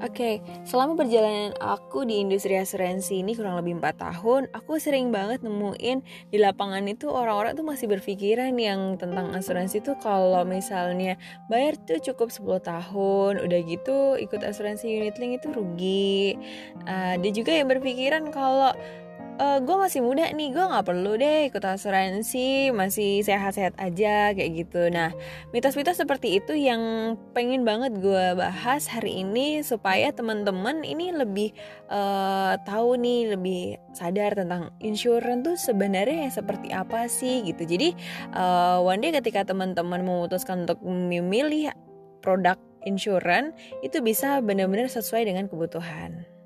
Oke, selama perjalanan aku di industri asuransi ini kurang lebih 4 tahun, aku sering banget nemuin di lapangan itu orang-orang tuh masih berpikiran yang tentang asuransi tuh kalau misalnya bayar tuh cukup 10 tahun, udah gitu ikut asuransi unit link itu rugi. Uh, dia juga yang berpikiran kalau uh, eh, gue masih muda nih gue nggak perlu deh ikut asuransi masih sehat-sehat aja kayak gitu nah mitos-mitos seperti itu yang pengen banget gue bahas hari ini supaya teman-teman ini lebih uh, tahu nih lebih sadar tentang insurance tuh sebenarnya seperti apa sih gitu jadi uh, one day ketika teman-teman memutuskan untuk memilih produk insurance itu bisa benar-benar sesuai dengan kebutuhan.